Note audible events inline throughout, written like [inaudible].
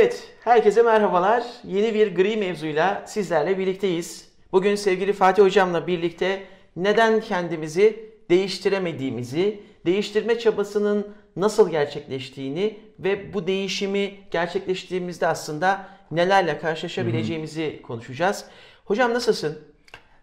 Evet, herkese merhabalar. Yeni bir gri mevzuyla sizlerle birlikteyiz. Bugün sevgili Fatih Hocam'la birlikte neden kendimizi değiştiremediğimizi, değiştirme çabasının nasıl gerçekleştiğini ve bu değişimi gerçekleştiğimizde aslında nelerle karşılaşabileceğimizi konuşacağız. Hocam nasılsın?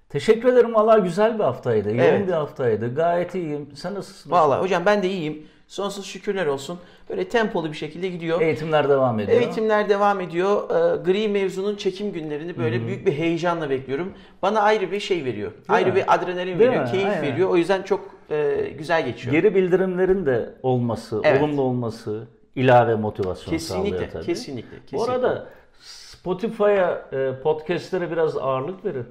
Teşekkür ederim. Valla güzel bir haftaydı. Yoğun Evet. bir haftaydı. Gayet iyiyim. Sen nasılsın? Vallahi hocam ben de iyiyim. Sonsuz şükürler olsun. Böyle tempolu bir şekilde gidiyor. Eğitimler devam ediyor. Eğitimler devam ediyor. Ee, Gri mevzunun çekim günlerini böyle büyük bir heyecanla bekliyorum. Bana ayrı bir şey veriyor. ayrı mi? bir adrenalin Değil veriyor, mi? keyif Aynen. veriyor. O yüzden çok e, güzel geçiyor. Geri bildirimlerin de olması, Evet. olumlu olması ilave motivasyon sağlıyor kesinlikle, tabii. kesinlikle, kesinlikle. Bu arada Spotify'a, e, podcastlere biraz ağırlık verin.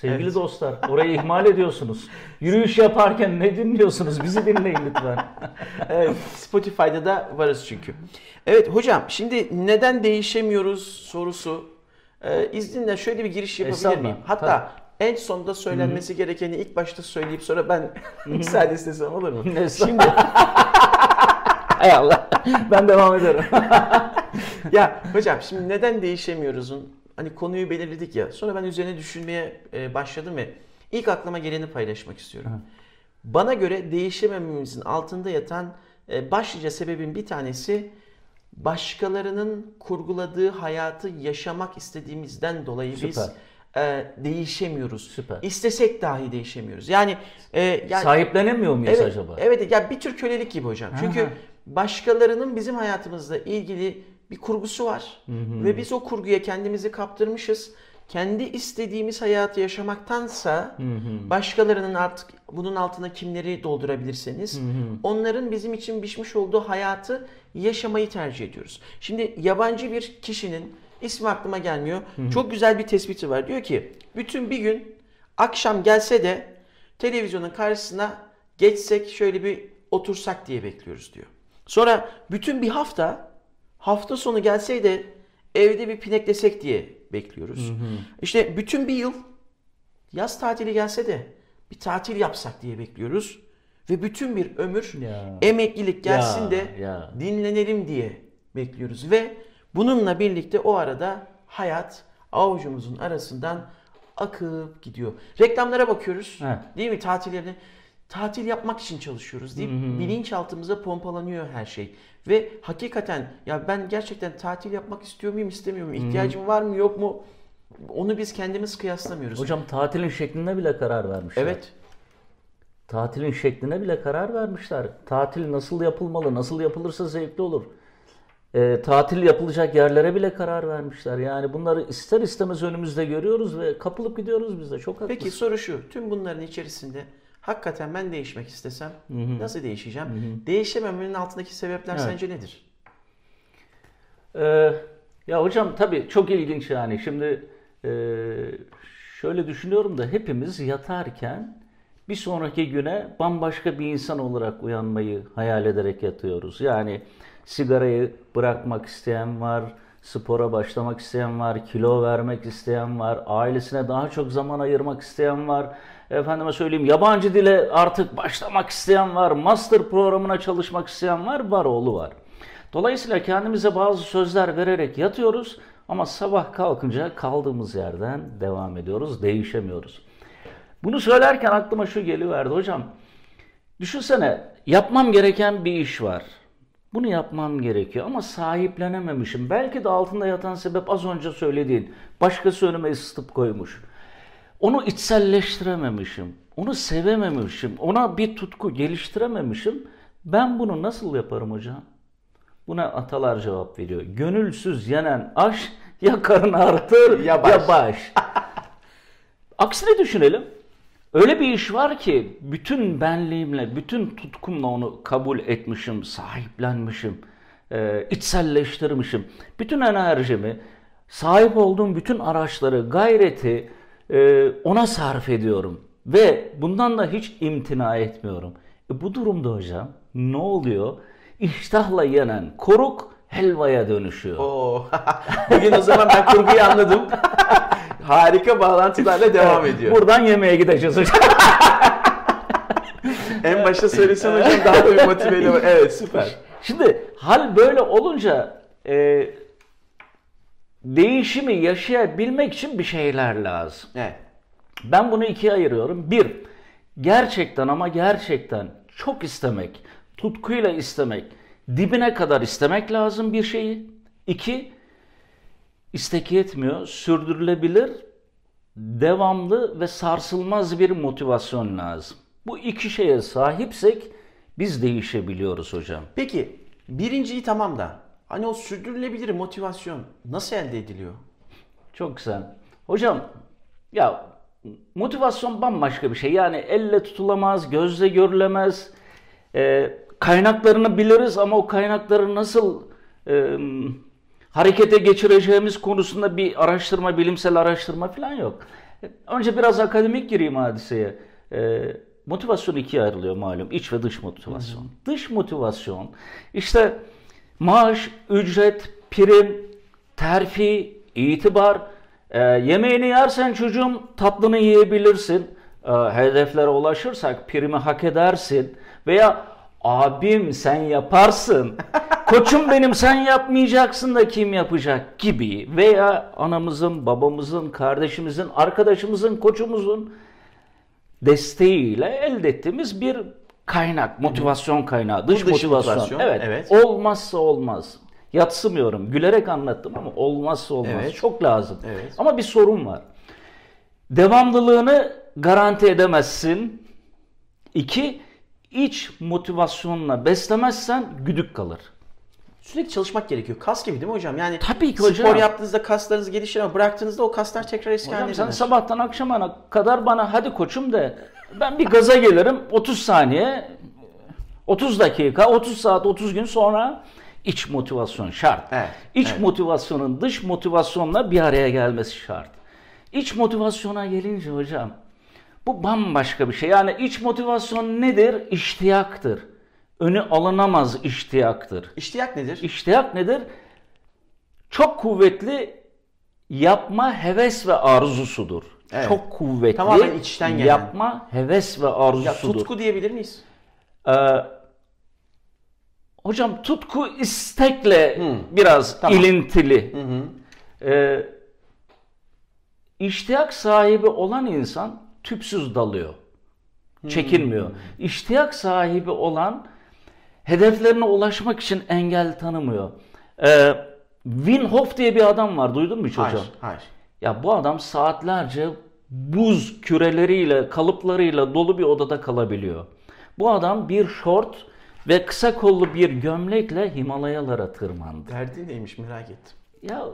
Sevgili Evet. dostlar, orayı ihmal ediyorsunuz. Yürüyüş yaparken ne dinliyorsunuz? Bizi dinleyin lütfen. [laughs] Evet, Spotify'da da varız çünkü. Evet hocam şimdi neden değişemiyoruz sorusu. Ee, izninle şöyle bir giriş yapabilir miyim? Hatta en sonda söylenmesi gerekeni ilk başta söyleyip sonra ben müsaade istesem olur mu? Şimdi... [laughs] Hay Allah. Ben devam ederim. [laughs] ya hocam şimdi neden değişemiyoruz'un hani konuyu belirledik ya. Sonra ben üzerine düşünmeye e, başladım ve ilk aklıma geleni paylaşmak istiyorum. Bana göre değişemememizin altında yatan e, başlıca sebebin bir tanesi başkalarının kurguladığı hayatı yaşamak istediğimizden dolayı biz Süper. e, değişemiyoruz. Süper. İstesek dahi değişemiyoruz. Yani, e, yani Sahiplenemiyor muyuz evet, acaba? Evet ya bir tür kölelik gibi hocam. Çünkü Aha. başkalarının bizim hayatımızla ilgili bir kurgusu var. Ve biz o kurguya kendimizi kaptırmışız. Kendi istediğimiz hayatı yaşamaktansa başkalarının artık bunun altına kimleri doldurabilirseniz onların bizim için biçmiş olduğu hayatı yaşamayı tercih ediyoruz. Şimdi yabancı bir kişinin ismi aklıma gelmiyor. Çok güzel bir tespiti var. Diyor ki bütün bir gün akşam gelse de televizyonun karşısına geçsek şöyle bir otursak diye bekliyoruz diyor. Sonra bütün bir hafta hafta sonu gelseydi evde bir pineklesek diye bekliyoruz. İşte bütün bir yıl yaz tatili gelse de bir tatil yapsak diye bekliyoruz. Ve bütün bir ömür Ya. emeklilik gelsin Ya, de ya. dinlenelim diye bekliyoruz. Ve bununla birlikte o arada hayat avucumuzun arasından akıp gidiyor. Reklamlara bakıyoruz. Evet. Değil mi? Tatil yerine tatil yapmak için çalışıyoruz değil mi? Bilinçaltımıza pompalanıyor her şey. Ve hakikaten ya ben gerçekten tatil yapmak istiyor muyum, istemiyor muyum? İhtiyacım var mı, yok mu? Onu biz kendimiz kıyaslamıyoruz. Hocam tatilin şekline bile karar vermişler. evet. Tatilin şekline bile karar vermişler. Tatil nasıl yapılmalı, nasıl yapılırsa zevkli olur. Ee, tatil yapılacak yerlere bile karar vermişler. Yani bunları ister istemez önümüzde görüyoruz ve kapılıp gidiyoruz biz de. Çok haklısın. Peki soru şu. Tüm bunların içerisinde hakikaten ben değişmek istesem nasıl değişeceğim? Değişememenin altındaki sebepler Evet. sence nedir? Ee, ya hocam tabii çok ilginç yani. Şimdi e, şöyle düşünüyorum da hepimiz yatarken bir sonraki güne bambaşka bir insan olarak uyanmayı hayal ederek yatıyoruz. Yani sigarayı bırakmak isteyen var, spora başlamak isteyen var, kilo vermek isteyen var, ailesine daha çok zaman ayırmak isteyen var. Efendime söyleyeyim yabancı dile artık başlamak isteyen var, master programına çalışmak isteyen var, var oğlu var. Dolayısıyla kendimize bazı sözler vererek yatıyoruz ama sabah kalkınca kaldığımız yerden devam ediyoruz, değişemiyoruz. Bunu söylerken aklıma şu geliverdi hocam. Düşünsene yapmam gereken bir iş var. Bunu yapmam gerekiyor ama sahiplenememişim. Belki de altında yatan sebep az önce söylediğin. Başkası önüme ısıtıp koymuş. Onu içselleştirememişim. Onu sevememişim. Ona bir tutku geliştirememişim. Ben bunu nasıl yaparım hocam? Buna atalar cevap veriyor. Gönülsüz yenen aş ya karın ağrıtır Ya ya baş. baş. [laughs] Aksine düşünelim. Öyle bir iş var ki bütün benliğimle, bütün tutkumla onu kabul etmişim, sahiplenmişim, e, içselleştirmişim. Bütün enerjimi, sahip olduğum bütün araçları, gayreti e, ona sarf ediyorum. Ve bundan da hiç imtina etmiyorum. E, bu durumda hocam ne oluyor? İştahla yenen koruk helvaya dönüşüyor. Oo. [laughs] Bugün o zaman ben kurguyu anladım. [laughs] Harika bağlantılarla devam ediyor. Buradan yemeğe gideceğiz hocam. [laughs] En başta söylesen hocam daha da bir motiveyle var. Evet süper. Şimdi hal böyle olunca e, değişimi yaşayabilmek için bir şeyler lazım. Evet. Ben bunu ikiye ayırıyorum. Bir, gerçekten ama gerçekten çok istemek, tutkuyla istemek, dibine kadar istemek lazım bir şeyi. İki, istek yetmiyor, sürdürülebilir, devamlı ve sarsılmaz bir motivasyon lazım. Bu iki şeye sahipsek biz değişebiliyoruz hocam. Peki birinciyi tamam da hani o sürdürülebilir motivasyon nasıl elde ediliyor? Çok güzel. Hocam ya motivasyon bambaşka bir şey. Yani elle tutulamaz, gözle görülemez. Ee, kaynaklarını biliriz ama o kaynakları nasıl e, harekete geçireceğimiz konusunda bir araştırma, bilimsel araştırma falan yok. Önce biraz akademik gireyim hadiseye. Ee, motivasyon ikiye ayrılıyor malum. İç ve dış motivasyon. Dış motivasyon işte maaş, ücret, prim, terfi, itibar. Ee, yemeğini yersen çocuğum tatlını yiyebilirsin. Ee, hedeflere ulaşırsak primi hak edersin. Veya abim sen yaparsın. Koçum benim sen yapmayacaksın da kim yapacak gibi. Veya anamızın, babamızın, kardeşimizin, arkadaşımızın, koçumuzun desteğiyle elde ettiğimiz bir kaynak, motivasyon kaynağı, dış, dış motivasyon. motivasyon, Evet. evet. Olmazsa olmaz. Yatsımıyorum. Gülerek anlattım ama olmazsa olmaz. Evet. Çok lazım. Evet. Ama bir sorun var. Devamlılığını garanti edemezsin. İki, iç motivasyonla beslemezsen güdük kalır. Sürekli çalışmak gerekiyor. Kas gibi değil mi hocam? Yani Tabii ki spor hocam. yaptığınızda kaslarınız gelişir ama bıraktığınızda o kaslar tekrar eski Hocam haline sen döner. sabahtan akşamana kadar bana hadi koçum de ben bir gaza gelirim 30 saniye 30 dakika 30 saat 30 gün sonra iç motivasyon şart. Evet, İç evet. motivasyonun dış motivasyonla bir araya gelmesi şart. İç motivasyona gelince hocam bu bambaşka bir şey. Yani iç motivasyon nedir? İştiyaktır. Önü alınamaz iştiyaktır. İştiyak nedir? İştiyak nedir? Çok kuvvetli yapma heves ve arzusudur. Evet. Çok kuvvetli Tamamen içten gelen. yapma heves ve Ya arzusudur. tutku diyebilir miyiz? Ee, hocam tutku istekle Hı. biraz Tamam. ilintili. Hı hı. Ee, iştiyak sahibi olan insan tüpsüz dalıyor. Çekinmiyor. İştiyak sahibi olan hedeflerine ulaşmak için engel tanımıyor. Ee, Wim Hof diye bir adam var. Duydun mu hiç hocam? Hayır, hayır. Ya bu adam saatlerce buz küreleriyle, kalıplarıyla dolu bir odada kalabiliyor. Bu adam bir şort ve kısa kollu bir gömlekle Himalayalara tırmandı. Derdi neymiş merak ettim. Ya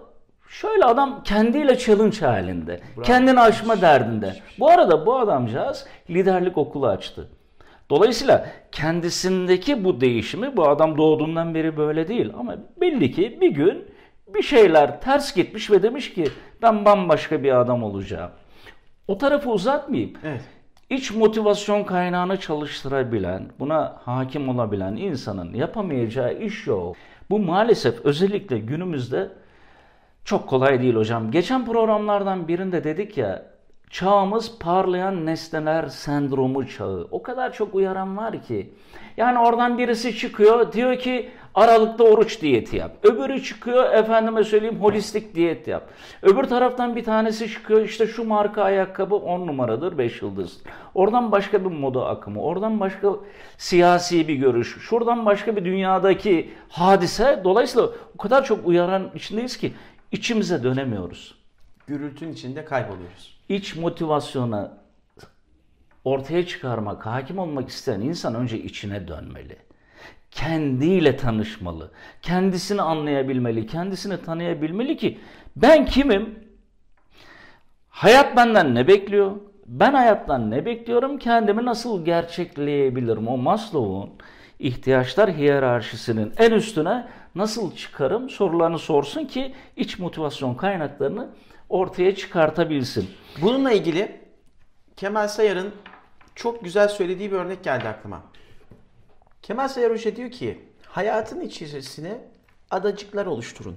şöyle adam kendiyle challenge halinde. Kendini aşma derdinde. Bu arada bu adamcağız liderlik okulu açtı. Dolayısıyla kendisindeki bu değişimi bu adam doğduğundan beri böyle değil ama belli ki bir gün bir şeyler ters gitmiş ve demiş ki ben bambaşka bir adam olacağım. O tarafı uzatmayayım. Evet. İç motivasyon kaynağını çalıştırabilen, buna hakim olabilen insanın yapamayacağı iş yok. Bu maalesef özellikle günümüzde çok kolay değil hocam. Geçen programlardan birinde dedik ya, çağımız parlayan nesneler sendromu çağı. O kadar çok uyaran var ki. Yani oradan birisi çıkıyor diyor ki aralıkta oruç diyeti yap. Öbürü çıkıyor efendime söyleyeyim holistik diyet yap. Öbür taraftan bir tanesi çıkıyor işte şu marka ayakkabı 10 numaradır 5 yıldız. Oradan başka bir moda akımı, oradan başka siyasi bir görüş, şuradan başka bir dünyadaki hadise. Dolayısıyla o kadar çok uyaran içindeyiz ki içimize dönemiyoruz. Gürültünün içinde kayboluyoruz. İç motivasyona ortaya çıkarmak, hakim olmak isteyen insan önce içine dönmeli. Kendiyle tanışmalı. Kendisini anlayabilmeli, kendisini tanıyabilmeli ki ben kimim? Hayat benden ne bekliyor? Ben hayattan ne bekliyorum? Kendimi nasıl gerçekleyebilirim? O Maslow'un ihtiyaçlar hiyerarşisinin en üstüne nasıl çıkarım sorularını sorsun ki iç motivasyon kaynaklarını ortaya çıkartabilsin. Bununla ilgili Kemal Sayar'ın çok güzel söylediği bir örnek geldi aklıma. Kemal Sayar Hoca diyor ki hayatın içerisine adacıklar oluşturun.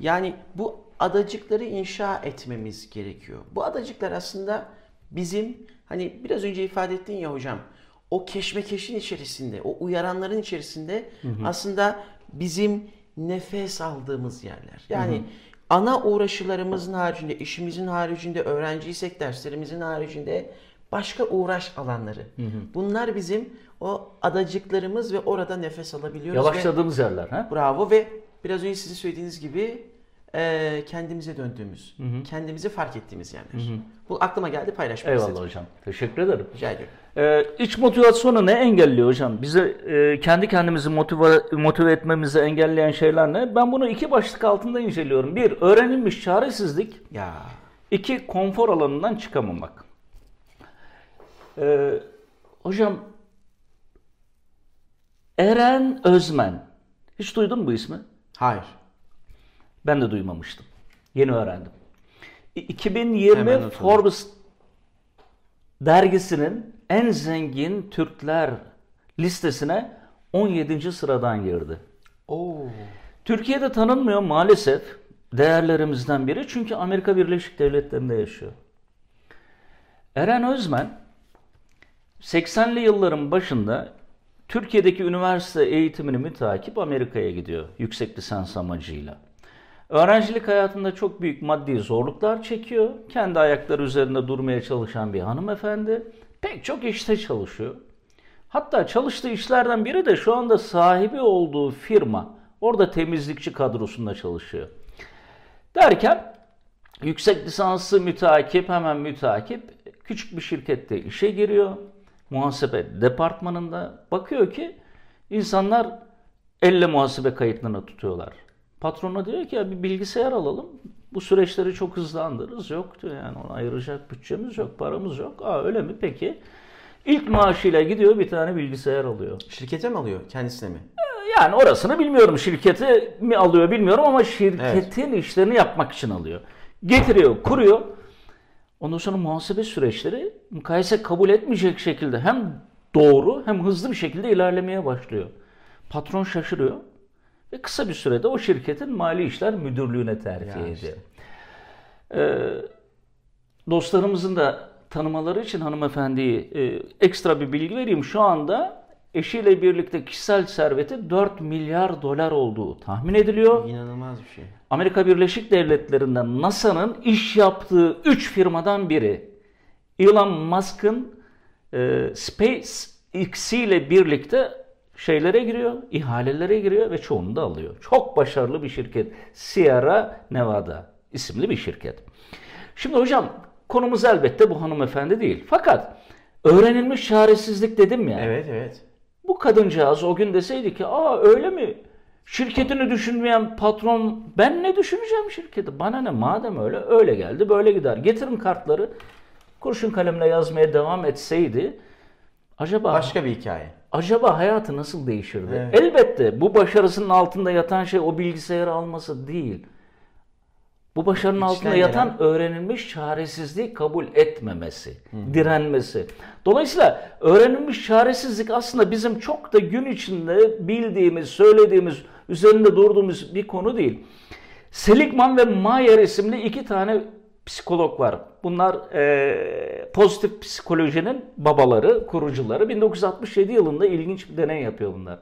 Yani bu adacıkları inşa etmemiz gerekiyor. Bu adacıklar aslında bizim hani biraz önce ifade ettin ya hocam o keşmekeşin içerisinde, o uyaranların içerisinde aslında bizim nefes aldığımız yerler. Yani ana uğraşılarımızın haricinde, işimizin haricinde, öğrenciysek derslerimizin haricinde başka uğraş alanları. Bunlar bizim o adacıklarımız ve orada nefes alabiliyoruz. ve- Yavaşladığımız yerler. Ha? Bravo ve biraz önce sizin söylediğiniz gibi e, kendimize döndüğümüz, kendimizi fark ettiğimiz yerler. Bu aklıma geldi paylaşmak Eyvallah istedim. hocam. Teşekkür ederim. Rica ediyorum. Ee, iç motivasyonu ne engelliyor hocam? Bize e, kendi kendimizi motive, motive etmemizi engelleyen şeyler ne? Ben bunu iki başlık altında inceliyorum. Bir, öğrenilmiş çaresizlik. Ya İki, konfor alanından çıkamamak. Ee, hocam, Eren Özmen. Hiç duydun mu bu ismi? hayır. Ben de duymamıştım. Yeni öğrendim. İ- Hemen 2020 not alayım. Forbes dergisinin en zengin Türkler listesine 17. sıradan girdi. Oo. Türkiye'de tanınmıyor maalesef değerlerimizden biri çünkü Amerika Birleşik Devletleri'nde yaşıyor. Eren Özmen 80'li yılların başında Türkiye'deki üniversite eğitimini mütakip Amerika'ya gidiyor yüksek lisans amacıyla. Öğrencilik hayatında çok büyük maddi zorluklar çekiyor. Kendi ayakları üzerinde durmaya çalışan bir hanımefendi. Pek çok işte çalışıyor. Hatta çalıştığı işlerden biri de şu anda sahibi olduğu firma. Orada temizlikçi kadrosunda çalışıyor. Derken yüksek lisansı mütakip hemen mütakip küçük bir şirkette işe giriyor. Muhasebe departmanında bakıyor ki insanlar elle muhasebe kayıtlarını tutuyorlar. Patrona diyor ki ya bir bilgisayar alalım. Bu süreçleri çok hızlandırırız. Yok diyor yani ona ayıracak bütçemiz yok, paramız yok. Aa öyle mi peki? İlk maaşıyla gidiyor bir tane bilgisayar alıyor. Şirkete mi alıyor? Kendisine mi? Yani orasını bilmiyorum. Şirketi mi alıyor bilmiyorum ama şirketin işlerini yapmak için alıyor. Getiriyor, kuruyor. Ondan sonra muhasebe süreçleri mukayese kabul etmeyecek şekilde hem doğru hem hızlı bir şekilde ilerlemeye başlıyor. Patron şaşırıyor ve kısa bir sürede o şirketin mali işler müdürlüğüne terfi Ya ediyor. işte. Ee, dostlarımızın da tanımaları için hanımefendiyi e, ekstra bir bilgi vereyim. Şu anda eşiyle birlikte kişisel serveti 4 milyar dolar olduğu tahmin ediliyor. İnanılmaz bir şey. Amerika Birleşik Devletleri'nde NASA'nın iş yaptığı 3 firmadan biri. Elon Musk'ın e, SpaceX ile birlikte şeylere giriyor, ihalelere giriyor ve çoğunu da alıyor. Çok başarılı bir şirket. Sierra Nevada isimli bir şirket. Şimdi hocam konumuz elbette bu hanımefendi değil. Fakat öğrenilmiş çaresizlik dedim ya. Evet evet. Bu kadıncağız o gün deseydi ki aa öyle mi? Şirketini düşünmeyen patron ben ne düşüneceğim şirketi? Bana ne madem öyle öyle geldi böyle gider. Getirin kartları kurşun kalemle yazmaya devam etseydi acaba Başka bir hikaye. acaba hayatı nasıl değişirdi? Evet. Elbette bu başarısının altında yatan şey o bilgisayarı alması değil. Bu başarının İçten altında gelen- yatan öğrenilmiş çaresizliği kabul etmemesi, direnmesi. Dolayısıyla öğrenilmiş çaresizlik aslında bizim çok da gün içinde bildiğimiz, söylediğimiz, üzerinde durduğumuz bir konu değil. Seligman ve Mayer isimli iki tane psikolog var. Bunlar eee, pozitif psikolojinin babaları, kurucuları. 1967 yılında ilginç bir deney yapıyor bunlar.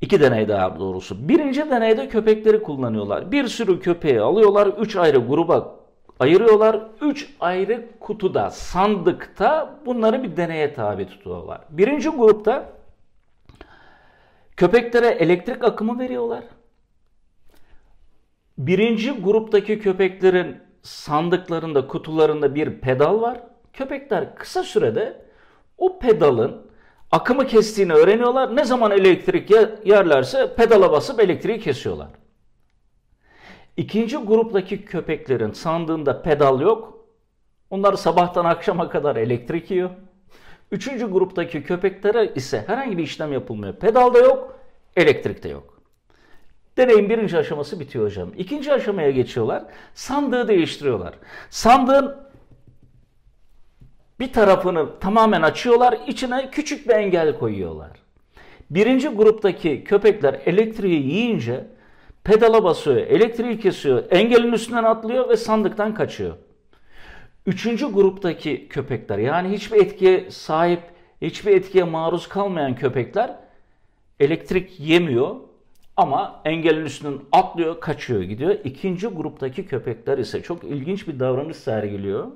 İki deney daha doğrusu. Birinci deneyde köpekleri kullanıyorlar. Bir sürü köpeği alıyorlar. Üç ayrı gruba ayırıyorlar. Üç ayrı kutuda, sandıkta bunları bir deneye tabi tutuyorlar. Birinci grupta köpeklere elektrik akımı veriyorlar. Birinci gruptaki köpeklerin sandıklarında, kutularında bir pedal var. Köpekler kısa sürede o pedalın akımı kestiğini öğreniyorlar. Ne zaman elektrik ye- yerlerse pedala basıp elektriği kesiyorlar. İkinci gruptaki köpeklerin sandığında pedal yok. Onlar sabahtan akşama kadar elektrik yiyor. Üçüncü gruptaki köpeklere ise herhangi bir işlem yapılmıyor. Pedal da yok, elektrik de yok. Deneyin birinci aşaması bitiyor hocam. İkinci aşamaya geçiyorlar. Sandığı değiştiriyorlar. Sandığın bir tarafını tamamen açıyorlar. içine küçük bir engel koyuyorlar. Birinci gruptaki köpekler elektriği yiyince pedala basıyor, elektriği kesiyor, engelin üstünden atlıyor ve sandıktan kaçıyor. Üçüncü gruptaki köpekler yani hiçbir etkiye sahip, hiçbir etkiye maruz kalmayan köpekler elektrik yemiyor, Ama engelin üstünden atlıyor, kaçıyor, gidiyor. İkinci gruptaki köpekler ise çok ilginç bir davranış sergiliyor.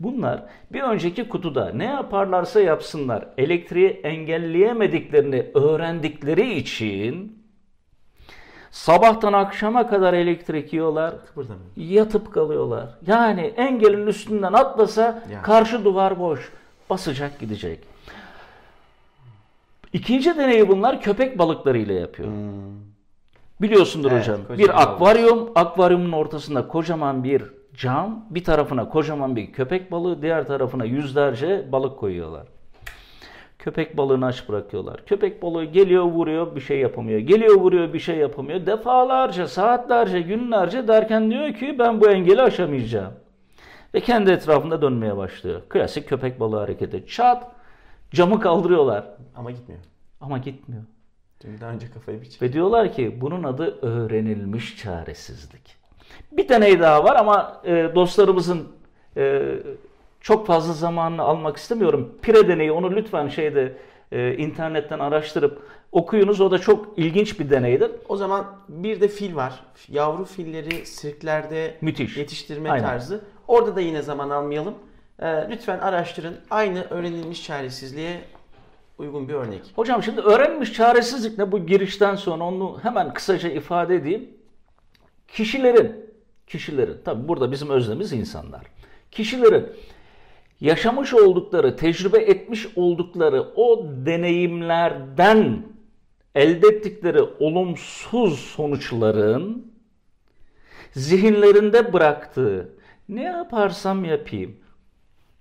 Bunlar bir önceki kutuda ne yaparlarsa yapsınlar elektriği engelleyemediklerini öğrendikleri için sabahtan akşama kadar elektrik yiyorlar, yatıp kalıyorlar. Yani engelin üstünden atlasa Ya. karşı duvar boş, basacak gidecek. İkinci deneyi bunlar köpek balıklarıyla yapıyor. Biliyorsundur Evet, hocam. Bir balık. akvaryum, akvaryumun ortasında kocaman bir cam, bir tarafına kocaman bir köpek balığı, diğer tarafına yüzlerce balık koyuyorlar. Köpek balığını aç bırakıyorlar. Köpek balığı geliyor vuruyor bir şey yapamıyor. Geliyor vuruyor bir şey yapamıyor. Defalarca, saatlerce, günlerce derken diyor ki ben bu engeli aşamayacağım. Ve kendi etrafında dönmeye başlıyor. Klasik köpek balığı hareketi. Çat camı kaldırıyorlar. Ama gitmiyor. Ama gitmiyor. Çünkü daha önce kafayı bir çekti. Ve diyorlar ki bunun adı öğrenilmiş çaresizlik. Bir deney daha var ama e, dostlarımızın e, çok fazla zamanını almak istemiyorum. Pire deneyi onu lütfen şeyde e, internetten araştırıp okuyunuz. O da çok ilginç bir deneydir. O zaman bir de fil var. Yavru filleri sirklerde Müthiş. yetiştirme Aynen. tarzı. Orada da yine zaman almayalım. Ee, lütfen araştırın. Aynı öğrenilmiş çaresizliğe uygun bir örnek. Hocam şimdi öğrenilmiş çaresizlik ne bu girişten sonra onu hemen kısaca ifade edeyim. Kişilerin, kişilerin, tabi burada bizim öznemiz insanlar. Kişilerin yaşamış oldukları, tecrübe etmiş oldukları o deneyimlerden elde ettikleri olumsuz sonuçların zihinlerinde bıraktığı ne yaparsam yapayım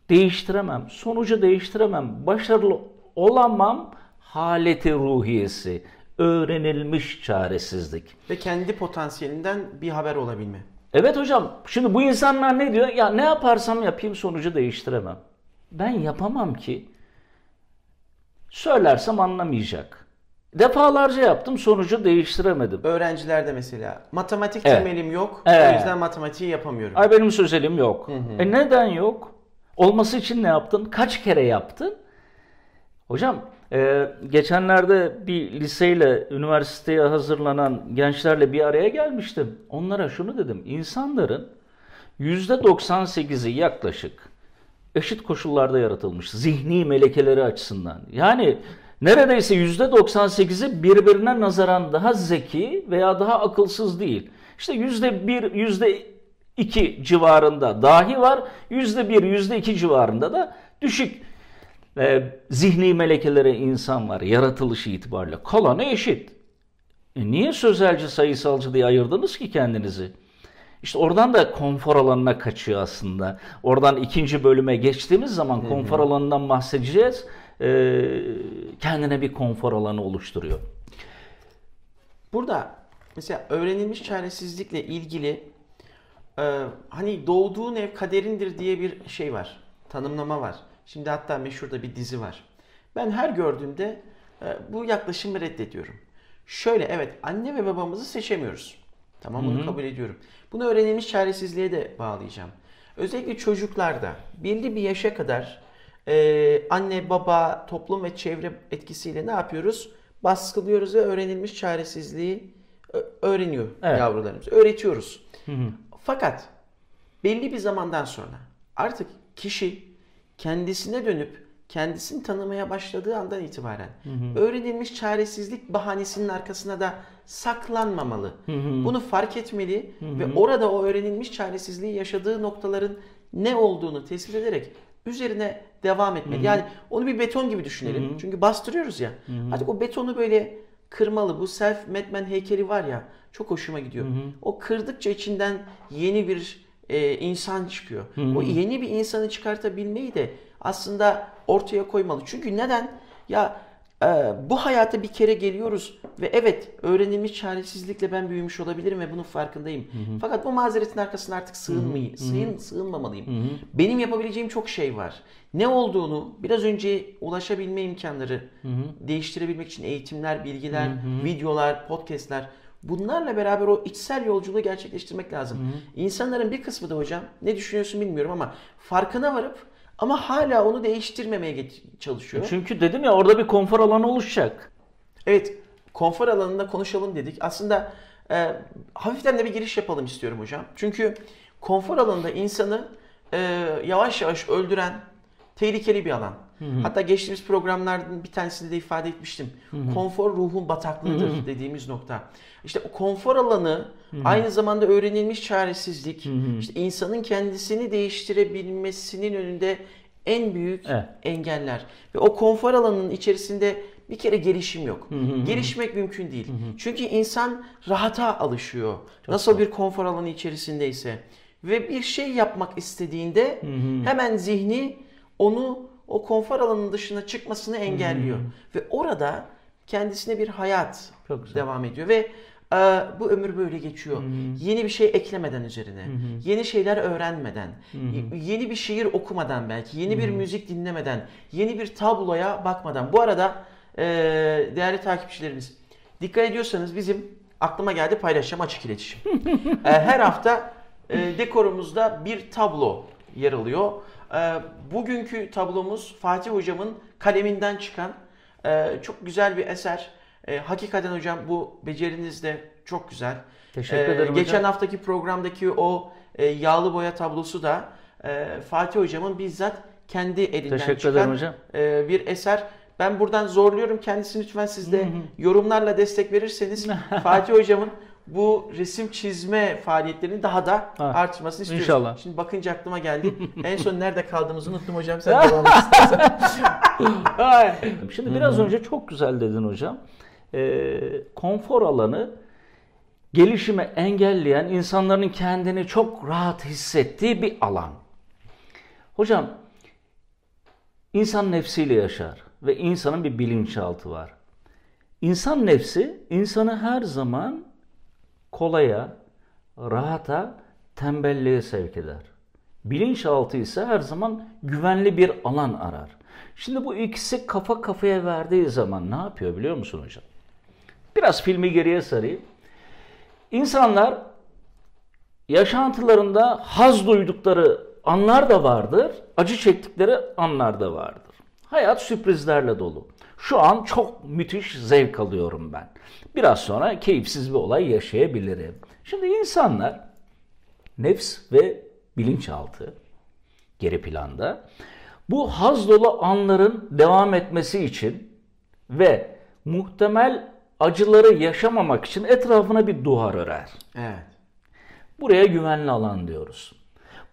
değiştiremem, sonucu değiştiremem, başarılı olamam haleti ruhiyesi, öğrenilmiş çaresizlik. Ve kendi potansiyelinden bir haber olabilme. Evet hocam, şimdi bu insanlar ne diyor? Ya ne yaparsam yapayım sonucu değiştiremem. Ben yapamam ki. Söylersem anlamayacak. Defalarca yaptım sonucu değiştiremedim. Öğrencilerde mesela matematik Evet. temelim yok. Evet. O yüzden matematiği yapamıyorum. Ay benim sözelim yok. E neden yok? Olması için ne yaptın? Kaç kere yaptın? Hocam e, geçenlerde bir liseyle üniversiteye hazırlanan gençlerle bir araya gelmiştim. Onlara şunu dedim. İnsanların %98'i yaklaşık eşit koşullarda yaratılmış. Zihni melekeleri açısından. Yani neredeyse %98'i birbirine nazaran daha zeki veya daha akılsız değil. İşte %1, %2 civarında dahi var. %1, %2 civarında da düşük e, zihni melekelere insan var yaratılışı itibariyle. Kalanı eşit. E niye sözelci sayısalcı diye ayırdınız ki kendinizi? İşte oradan da konfor alanına kaçıyor aslında. Oradan ikinci bölüme geçtiğimiz zaman konfor alanından bahsedeceğiz. Ee, kendine bir konfor alanı oluşturuyor. Burada mesela öğrenilmiş çaresizlikle ilgili e, hani doğduğun ev kaderindir diye bir şey var. Tanımlama var. Şimdi hatta meşhur da bir dizi var. Ben her gördüğümde e, bu yaklaşımı reddediyorum. Şöyle evet anne ve babamızı seçemiyoruz. Tamam bunu kabul ediyorum. Bunu öğrenilmiş çaresizliğe de bağlayacağım. Özellikle çocuklarda belli bir yaşa kadar e, anne, baba, toplum ve çevre etkisiyle ne yapıyoruz? Baskılıyoruz ve öğrenilmiş çaresizliği öğreniyor Evet. yavrularımız. Öğretiyoruz. Fakat belli bir zamandan sonra artık kişi kendisine dönüp kendisini tanımaya başladığı andan itibaren öğrenilmiş çaresizlik bahanesinin arkasına da saklanmamalı. Bunu fark etmeli ve orada o öğrenilmiş çaresizliği yaşadığı noktaların ne olduğunu tespit ederek üzerine devam etmeli. Yani onu bir beton gibi düşünelim. Çünkü bastırıyoruz ya. Artık o betonu böyle kırmalı. Bu self Madman heykeli var ya çok hoşuma gidiyor. O kırdıkça içinden yeni bir e, insan çıkıyor. O yeni bir insanı çıkartabilmeyi de aslında ortaya koymalı. Çünkü neden? Ya e, bu hayata bir kere geliyoruz ve evet öğrenilmiş çaresizlikle ben büyümüş olabilirim ve bunun farkındayım. Fakat bu mazeretin arkasına artık sığınmayı, sığın, sığınmamalıyım. Benim yapabileceğim çok şey var. Ne olduğunu biraz önce ulaşabilme imkanları, değiştirebilmek için eğitimler, bilgiler, videolar, podcastler Bunlarla beraber o içsel yolculuğu gerçekleştirmek lazım. İnsanların bir kısmı da hocam ne düşünüyorsun bilmiyorum ama farkına varıp ama hala onu değiştirmemeye çalışıyor. Çünkü dedim ya orada bir konfor alanı oluşacak. Evet konfor alanında konuşalım dedik. Aslında e, hafiften de bir giriş yapalım istiyorum hocam. Çünkü konfor alanında insanı e, yavaş yavaş öldüren tehlikeli bir alan. Hatta geçtiğimiz programlardan bir tanesinde de ifade etmiştim. Konfor ruhun bataklığıdır dediğimiz nokta. İşte o konfor alanı aynı zamanda öğrenilmiş çaresizlik, işte insanın kendisini değiştirebilmesinin önünde en büyük Evet. engeller. Ve o konfor alanının içerisinde bir kere gelişim yok. Gelişmek mümkün değil. Çünkü insan rahata alışıyor. Nasıl bir konfor alanı içerisindeyse ve bir şey yapmak istediğinde hemen zihni onu o konfor alanının dışına çıkmasını engelliyor. Ve orada kendisine bir hayat devam ediyor ve e, bu ömür böyle geçiyor. Yeni bir şey eklemeden üzerine, yeni şeyler öğrenmeden, y- yeni bir şiir okumadan belki, yeni bir müzik dinlemeden, yeni bir tabloya bakmadan. Bu arada e, değerli takipçilerimiz, dikkat ediyorsanız bizim aklıma geldi paylaşacağım açık iletişim. [laughs] E, her hafta e, dekorumuzda bir tablo yer alıyor. E, bugünkü tablomuz Fatih Hocam'ın kaleminden çıkan e, çok güzel bir eser. E, hakikaten hocam bu beceriniz de çok güzel. Teşekkür E, ederim Geçen hocam. haftaki programdaki o e, yağlı boya tablosu da e, Fatih Hocam'ın bizzat kendi elinden Teşekkür çıkan ederim hocam. e, bir eser. Ben buradan zorluyorum kendisini lütfen siz de yorumlarla destek verirseniz [laughs] Fatih Hocam'ın bu resim çizme faaliyetlerini daha da Ha, artırmasını istiyoruz. inşallah. Şimdi bakınca aklıma geldi. [laughs] en son nerede kaldığımızı unuttum hocam. Sen [laughs] devam istersen. [laughs] Şimdi biraz önce çok güzel dedin hocam. Ee, konfor alanı gelişimi engelleyen insanların kendini çok rahat hissettiği bir alan. Hocam insan nefsiyle yaşar ve insanın bir bilinçaltı var. İnsan nefsi insanı her zaman kolaya, rahata, tembelliğe sevk eder. Bilinçaltı ise her zaman güvenli bir alan arar. Şimdi bu ikisi kafa kafaya verdiği zaman ne yapıyor biliyor musun hocam? Biraz filmi geriye sarayım. İnsanlar yaşantılarında haz duydukları anlar da vardır, acı çektikleri anlar da vardır. Hayat sürprizlerle dolu. Şu an çok müthiş zevk alıyorum ben. Biraz sonra keyifsiz bir olay yaşayabilirim. Şimdi insanlar nefs ve bilinçaltı geri planda bu haz dolu anların devam etmesi için ve muhtemel acıları yaşamamak için etrafına bir duvar örer. evet. Buraya güvenli alan diyoruz.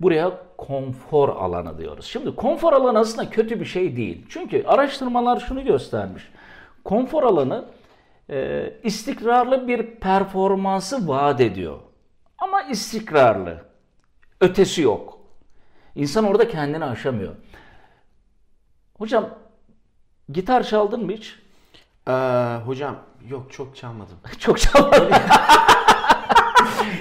Buraya konfor alanı diyoruz. Şimdi konfor alanı aslında kötü bir şey değil. Çünkü araştırmalar şunu göstermiş. Konfor alanı e, istikrarlı bir performansı vaat ediyor. Ama istikrarlı. Ötesi yok. İnsan orada kendini aşamıyor. Hocam gitar çaldın mı hiç? Ee, hocam yok çok çalmadım. [laughs] Çok çalmadım. [laughs]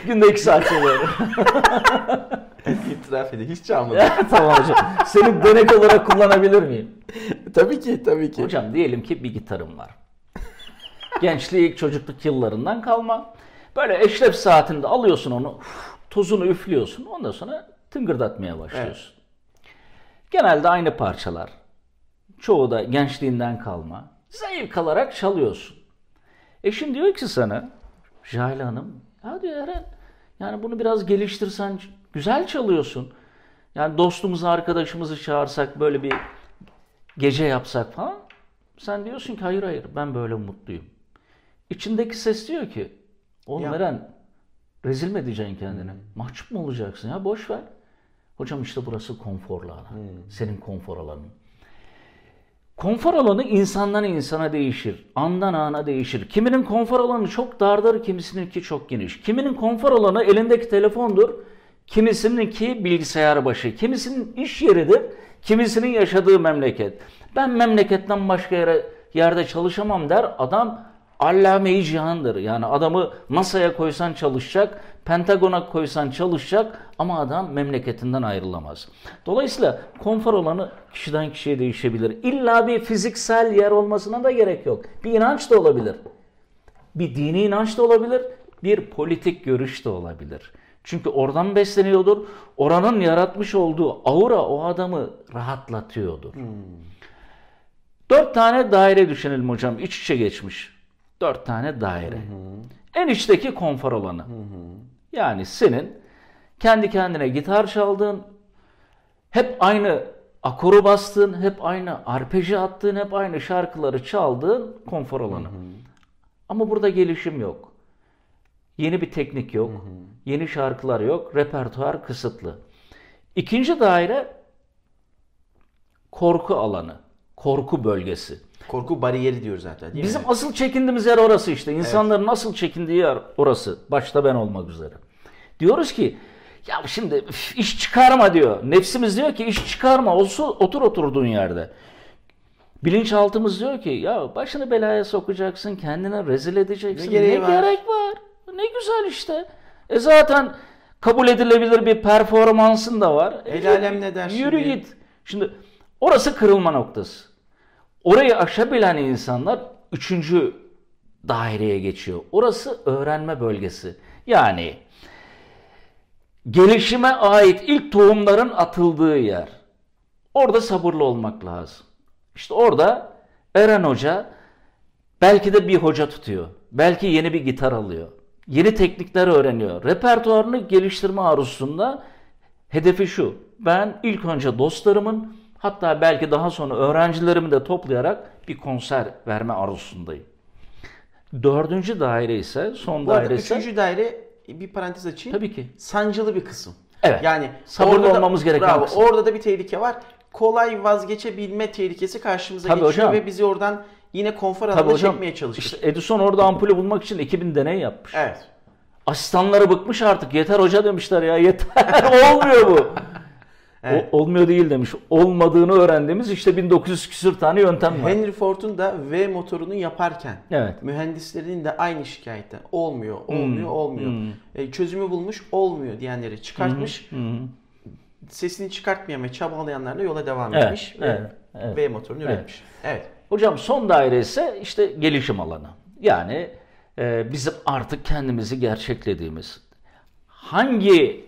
Günde iki saat çalıyorum. [laughs] İtiraf edeyim hiç çalmadım. [laughs] tamam hocam. Seni dönek olarak kullanabilir miyim? tabii ki tabii ki. Hocam diyelim ki bir gitarım var. Gençlik, çocukluk yıllarından kalma. Böyle eşref saatinde alıyorsun onu, tozunu üflüyorsun. Ondan sonra tıngırdatmaya başlıyorsun. Genelde aynı parçalar. Çoğu da gençliğinden kalma. Zevk alarak çalıyorsun. Eşin diyor ki sana, Jale Hanım, ya diyor Eren, yani bunu biraz geliştirsen güzel çalıyorsun. Yani dostumuzu, arkadaşımızı çağırsak böyle bir gece yapsak falan. Sen diyorsun ki hayır hayır ben böyle mutluyum. İçindeki ses diyor ki oğlum Ya. Eren rezil mi edeceksin kendini? Mahcup mu olacaksın ya boş ver. Hocam işte burası konforlu alan. Senin konfor alanın. Konfor alanı insandan insana değişir. Andan ana değişir. Kiminin konfor alanı çok dardır, kimisininki çok geniş. Kiminin konfor alanı elindeki telefondur, kimisininki bilgisayar başı, kimisinin iş yeridir, kimisinin yaşadığı memleket. Ben memleketten başka yere yerde çalışamam der. Adam allame-i cihandır. Yani adamı NASA'ya koysan çalışacak, Pentagon'a koysan çalışacak ama adam memleketinden ayrılamaz. Dolayısıyla konfor alanı kişiden kişiye değişebilir. İlla bir fiziksel yer olmasına da gerek yok. Bir inanç da olabilir. Bir dini inanç da olabilir, bir politik görüş de olabilir. Çünkü oradan besleniyordur. Oranın yaratmış olduğu aura o adamı rahatlatıyordur. Dört tane daire düşünelim hocam. iç içe geçmiş. Dört tane daire. En içteki konfor alanı. Yani senin kendi kendine gitar çaldığın, hep aynı akoru bastığın, hep aynı arpeji attığın, hep aynı şarkıları çaldığın konfor alanı. Ama burada gelişim yok. Yeni bir teknik yok. Yeni şarkılar yok. Repertuar kısıtlı. İkinci daire korku alanı. Korku bölgesi. Korku bariyeri diyor zaten değil Bizim mi? asıl çekindiğimiz yer orası işte. İnsanların asıl çekindiği yer orası. Başta ben olmak üzere. Diyoruz ki ya şimdi iş çıkarma diyor. Nefsimiz diyor ki iş çıkarma. Olsun, otur oturduğun yerde. Bilinçaltımız diyor ki ya başını belaya sokacaksın, kendine rezil edeceksin. Ne gereği var? gerek var? Ne güzel işte. E zaten kabul edilebilir bir performansın da var. E, El alem ne der Yürü şimdi? git. Şimdi orası kırılma noktası. Orayı aşabilen insanlar üçüncü daireye geçiyor. Orası öğrenme bölgesi. Yani gelişime ait ilk tohumların atıldığı yer. Orada sabırlı olmak lazım. İşte orada Eren Hoca belki de bir hoca tutuyor. Belki yeni bir gitar alıyor. Yeni teknikler öğreniyor. Repertuarını geliştirme arzusunda hedefi şu. Ben ilk önce dostlarımın hatta belki daha sonra öğrencilerimi de toplayarak bir konser verme arzusundayım. Dördüncü daire ise son Bu arada daire ise üçüncü daire bir parantez açayım. tabii ki. Sancılı bir kısım. Evet. Yani Sabırlı orada da- olmamız gereken bravo, kısım. Orada da bir tehlike var. Kolay vazgeçebilme tehlikesi karşımıza Tabii geçiyor hocam. ve bizi oradan yine konfor alanına hocam çekmeye çalışır. işte Edison orada ampulü bulmak için 2000 deney yapmış. Evet. Asistanları bıkmış artık. Yeter hoca demişler ya yeter. [laughs] Olmuyor bu. Evet. O- olmuyor değil demiş. Olmadığını öğrendiğimiz işte 1900 küsür tane yöntem var. Henry Ford'un da V motorunu yaparken Evet. mühendislerinin de aynı şikayetten olmuyor, olmuyor, olmuyor. hmm. E, çözümü bulmuş, olmuyor diyenleri çıkartmış. Sesini çıkartmayamaya çabalayanlarla yola devam Evet, etmiş ve evet, evet. V motorunu üretmiş. Evet. Hocam son daire ise işte gelişim alanı. Yani e, bizim artık kendimizi gerçeklediğimiz hangi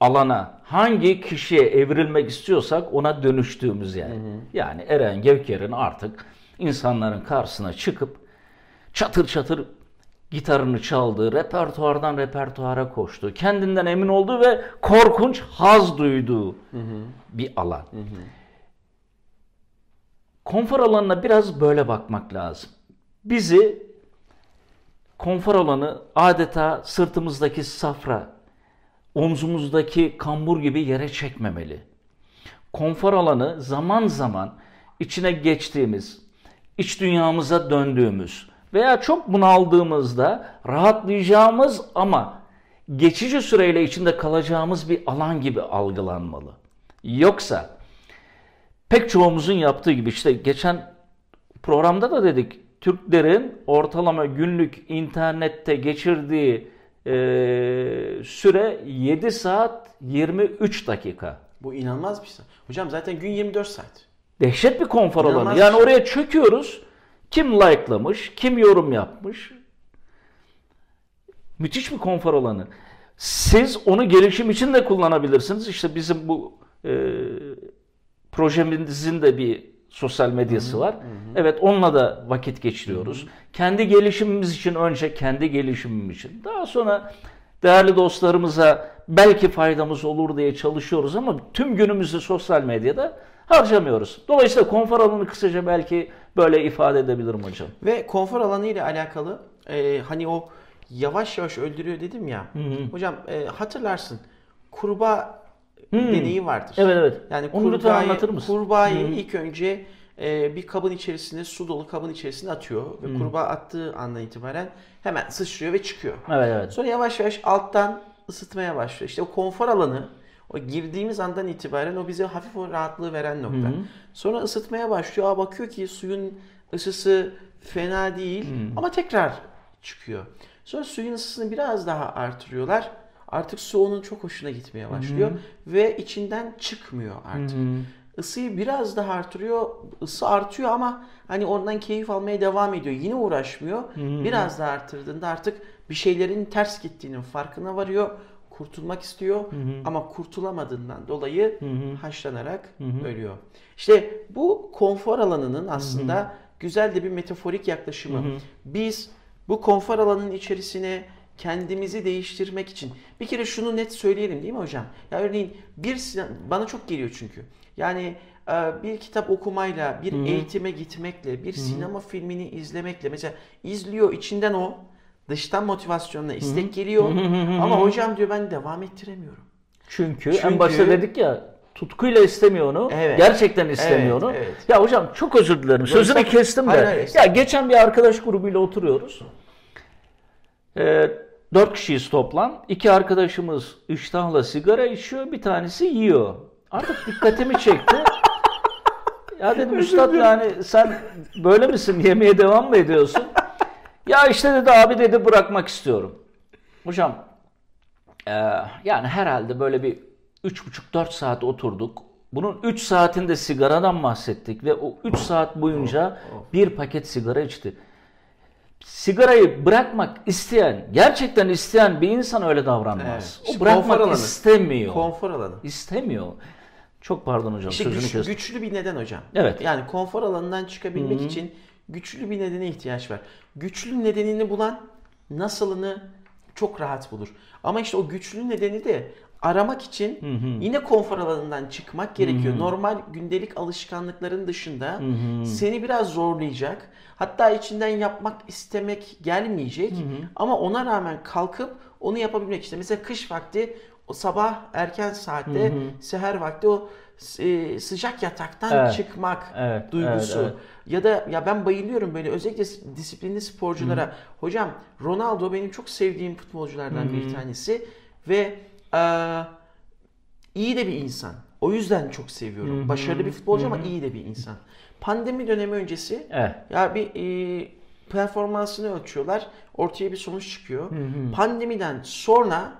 alana, hangi kişiye evrilmek istiyorsak ona dönüştüğümüz yer. Yani Eren Gevker'in artık insanların karşısına çıkıp çatır çatır gitarını çaldığı, repertuardan repertuara koştuğu, kendinden emin olduğu ve korkunç haz duyduğu bir alan. Konfor alanına biraz böyle bakmak lazım. Bizi konfor alanı adeta sırtımızdaki safra, omzumuzdaki kambur gibi yere çekmemeli. Konfor alanı zaman zaman içine geçtiğimiz, iç dünyamıza döndüğümüz veya çok bunaldığımızda rahatlayacağımız ama geçici süreyle içinde kalacağımız bir alan gibi algılanmalı. Yoksa pek çoğumuzun yaptığı gibi işte geçen programda da dedik Türklerin ortalama günlük internette geçirdiği e, süre 7 saat 23 dakika. Bu inanılmaz bir şey. Hocam zaten gün 24 saat. Dehşet bir konfor alanı. İnanılmaz Yani bir şey. oraya çöküyoruz. Kim like'lamış, kim yorum yapmış. Müthiş bir konfor alanı. Siz onu gelişim için de kullanabilirsiniz. İşte bizim bu e, projemizin de bir sosyal medyası var. Evet onunla da vakit geçiriyoruz. Kendi gelişimimiz için önce kendi gelişimim için. Daha sonra değerli dostlarımıza belki faydamız olur diye çalışıyoruz ama tüm günümüzü sosyal medyada harcamıyoruz. Dolayısıyla konfor alanı kısaca belki böyle ifade edebilirim hocam. Ve konfor alanı ile alakalı e, hani o yavaş yavaş öldürüyor dedim ya. Hocam e, hatırlarsın kurbağa deneyi vardır. Evet evet. Yani Onu lütfen kurbağayı, anlatır mısın? kurbağayı ilk önce e, bir kabın içerisine su dolu kabın içerisine atıyor ve kurbağa attığı andan itibaren hemen sıçrıyor ve çıkıyor. Evet evet. Sonra yavaş yavaş alttan ısıtmaya başlıyor. İşte o konfor alanı o girdiğimiz andan itibaren o bize hafif o rahatlığı veren nokta. Sonra ısıtmaya başlıyor. Aa, bakıyor ki suyun ısısı fena değil ama tekrar çıkıyor. Sonra suyun ısısını biraz daha artırıyorlar. Artık su onun çok hoşuna gitmeye başlıyor ve içinden çıkmıyor artık. Isıyı biraz daha artırıyor. Isı artıyor ama hani oradan keyif almaya devam ediyor. Yine uğraşmıyor. Biraz daha artırdığında artık bir şeylerin ters gittiğinin farkına varıyor. Kurtulmak istiyor ama kurtulamadığından dolayı haşlanarak ölüyor. İşte bu konfor alanının aslında güzel de bir metaforik yaklaşımı. Biz bu konfor alanının içerisine kendimizi değiştirmek için bir kere şunu net söyleyelim değil mi hocam? Ya örneğin bir bana çok geliyor çünkü. Yani e, bir kitap okumayla, bir eğitime gitmekle, bir sinema filmini izlemekle mesela izliyor içinden o dıştan motivasyonla istek geliyor ama hocam diyor ben devam ettiremiyorum. Çünkü, Çünkü- en başta dedik ya tutkuyla istemiyor onu. Evet. Gerçekten istemiyor Evet, onu. evet. Ya hocam çok özür dilerim. Sözünü sen- kestim de. Hayır, hayır, ya geçen bir arkadaş grubuyla oturuyoruz. Ee, dört kişiyiz toplam. İki arkadaşımız iştahla sigara içiyor. Bir tanesi yiyor. Artık dikkatimi çekti. ya dedim üstad yani sen böyle misin? Yemeye devam mı ediyorsun? Ya işte dedi abi dedi bırakmak istiyorum. Hocam ee, yani herhalde böyle bir 3,5-4 saat oturduk. Bunun 3 saatinde sigaradan bahsettik ve o 3 saat boyunca bir paket sigara içti. Sigarayı bırakmak isteyen, gerçekten isteyen bir insan öyle davranmaz. Evet. O bırakmak konfor alanı. istemiyor. Konfor alanı. İstemiyor. Çok pardon hocam İşte sözünü güç- kestim. güçlü bir neden hocam. Evet. Yani konfor alanından çıkabilmek için güçlü bir nedene ihtiyaç var. Güçlü nedenini bulan nasılını çok rahat bulur. Ama işte o güçlü nedeni de aramak için yine konfor alanından çıkmak gerekiyor. Normal gündelik alışkanlıkların dışında seni biraz zorlayacak. Hatta içinden yapmak istemek gelmeyecek. Ama ona rağmen kalkıp onu yapabilmek işte. Mesela kış vakti o sabah erken saatte seher vakti o sıcak yataktan Evet. çıkmak Evet, duygusu. evet, evet. Ya da ya ben bayılıyorum böyle özellikle disiplinli sporculara. Hocam Ronaldo benim çok sevdiğim futbolculardan bir tanesi ve e, iyi de bir insan. O yüzden çok seviyorum. Başarılı bir futbolcu ama iyi de bir insan. Pandemi dönemi öncesi Evet. ya bir e, performansını ölçüyorlar. Ortaya bir sonuç çıkıyor. Pandemiden sonra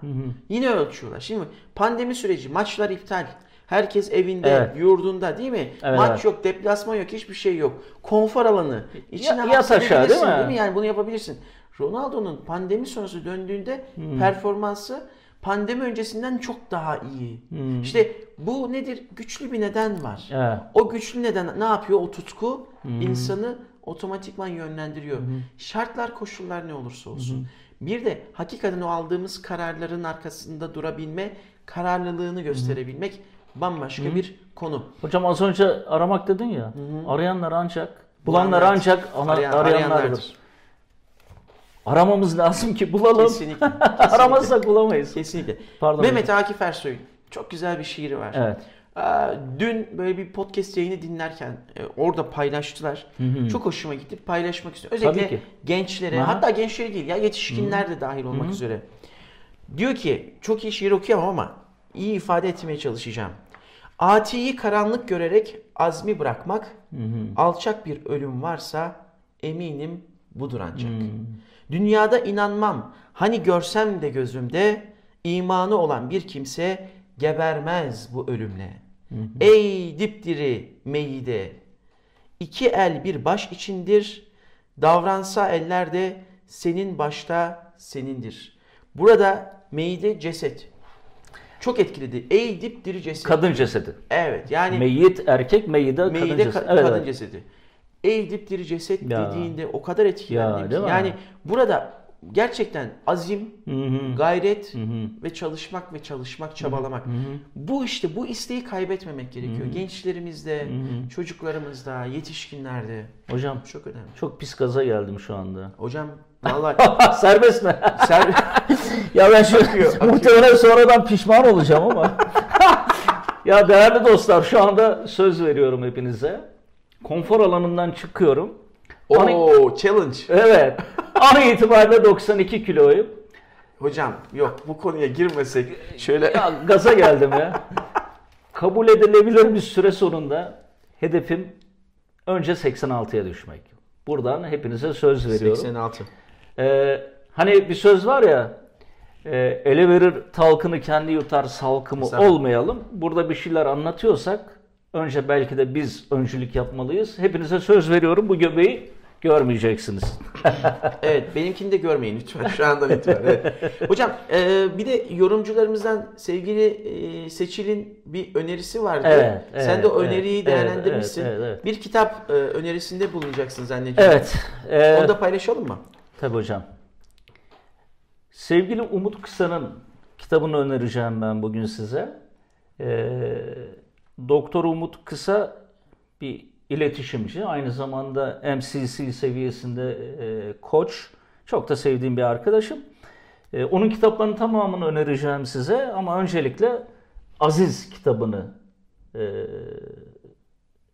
yine ölçüyorlar. Şimdi pandemi süreci maçlar iptal. Herkes evinde, Evet. yurdunda değil mi? Evet, Maç evet. yok, deplasman yok, hiçbir şey yok. Konfor alanı. İçine Ya- yat aşağı, hapsedebilirsin, değil mi? Yani bunu yapabilirsin. Ronaldo'nun pandemi sonrası döndüğünde performansı pandemi öncesinden çok daha iyi. İşte bu nedir? Güçlü bir neden var. Evet. O güçlü neden ne yapıyor? O tutku insanı otomatikman yönlendiriyor. Şartlar, koşullar ne olursa olsun. Bir de hakikaten o aldığımız kararların arkasında durabilme, kararlılığını gösterebilmek bambaşka bir konu. Hocam az önce aramak dedin ya. Arayanlar ancak, bulanlar Bulanlar- ancak ana, Arayan- arayanlardır. arayanlardır. Aramamız lazım ki bulalım. Kesinlikle. [laughs] kesinlikle. Aramazsak bulamayız. Kesinlikle. Pardon Mehmet Akif Ersoy'un çok güzel bir şiiri var. Evet. Aa, Dün böyle bir podcast yayını dinlerken e, orada paylaştılar. Çok hoşuma gitti. Paylaşmak istiyorum. Özellikle Tabii ki. gençlere, Aha. hatta gençlere değil ya yetişkinler de dahil olmak üzere. Diyor ki çok iyi şiir okuyamam ama iyi ifade etmeye çalışacağım. Atiyi karanlık görerek azmi bırakmak, alçak bir ölüm varsa eminim budur ancak. Dünyada inanmam, hani görsem de gözümde, imanı olan bir kimse gebermez bu ölümle. Ey dipdiri meyide, iki el bir baş içindir, davransa eller de senin başta senindir. Burada meyide ceset. Çok etkiledi. Ey dipdiri ceset. Kadın cesedi. Evet yani Meyit erkek, meyide kadın Meyide cesedi. ka- Evet, kadın evet. cesedi. Ey dipdiri ceset Ya. dediğinde o kadar etkilendim Ya, ki. mi? Yani burada gerçekten azim, Hı hı. gayret ve çalışmak ve çalışmak, çabalamak. Bu işte bu isteği kaybetmemek gerekiyor. Gençlerimizde, çocuklarımızda, yetişkinlerde. Hocam Çok önemli. çok pis gaza geldim şu anda. Hocam vallahi [laughs] Serbest mi? ser [laughs] ya ben şu muhtemelen sonradan pişman olacağım ama. [laughs] ya değerli dostlar şu anda söz veriyorum hepinize. Konfor alanından çıkıyorum. Oo challenge. Evet. An itibariyle 92 kiloyum. Hocam yok bu konuya girmesek şöyle Ya gaza geldim ya. Kabul edilebilir bir süre sonunda hedefim önce 86'ya düşmek. Buradan hepinize söz veriyorum. 86. Ee, hani bir söz var ya e, ele verir talkını kendi yutar salkımı Estağfurullah. olmayalım. Burada bir şeyler anlatıyorsak önce belki de biz öncülük yapmalıyız. Hepinize söz veriyorum bu göbeği görmeyeceksiniz. [laughs] Evet benimkini de görmeyin lütfen şu andan itibaren. Evet. Hocam e, bir de yorumcularımızdan sevgili e, Seçil'in bir önerisi vardı. Evet, Sen evet, de o öneriyi evet, değerlendirmişsin. evet, evet, evet. Bir kitap e, önerisinde bulunacaksın zannediyorum. Evet. e, Onu da paylaşalım mı? Tabii hocam. Sevgili Umut Kısa'nın kitabını önereceğim ben bugün size. Ee, Doktor Umut Kısa bir iletişimci. Aynı zamanda MCC seviyesinde e, koç. Çok da sevdiğim bir arkadaşım. E, onun kitaplarının tamamını önereceğim size ama öncelikle Aziz kitabını e,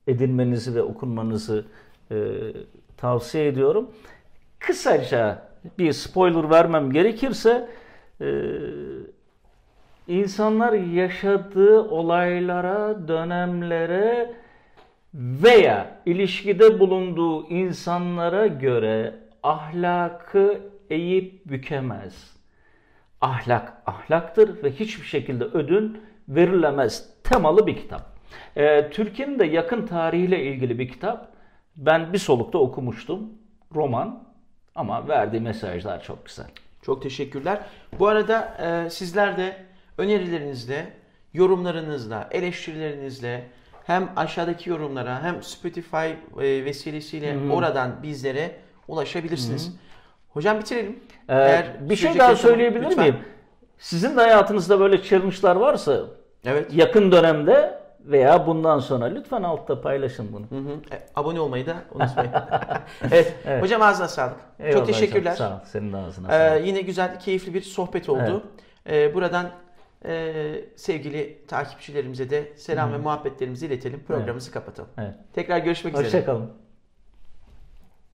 edinmenizi ve okunmanızı e, tavsiye ediyorum. Kısaca bir spoiler vermem gerekirse e, insanlar yaşadığı olaylara, dönemlere veya ilişkide bulunduğu insanlara göre ahlakı eğip bükemez. Ahlak ahlaktır ve hiçbir şekilde ödün verilemez temalı bir kitap. Ee, Türkiye'nin de yakın tarihiyle ilgili bir kitap. Ben bir solukta okumuştum. Roman ama verdiği mesajlar çok güzel. Çok teşekkürler. Bu arada e, sizler de önerilerinizle, yorumlarınızla, eleştirilerinizle hem aşağıdaki yorumlara hem Spotify e, vesilesiyle oradan bizlere ulaşabilirsiniz. Hocam bitirelim. Ee, Eğer bir şey daha yaşam- söyleyebilir Lütfen. miyim? Sizin de hayatınızda böyle challenge'lar varsa Evet. yakın dönemde veya bundan sonra lütfen altta paylaşın bunu. Hı hı. E, abone olmayı da unutmayın. [laughs] evet. Evet. Hocam ağzına sağlık. Eyvallah Çok hocam, teşekkürler. Sağ ol. Senin de ağzına Ee, sağlık. yine güzel, keyifli bir sohbet oldu. Ee, buradan e, sevgili takipçilerimize de selam ve muhabbetlerimizi iletelim. Programımızı kapatalım. Evet. Tekrar görüşmek üzere. Hoşçakalın.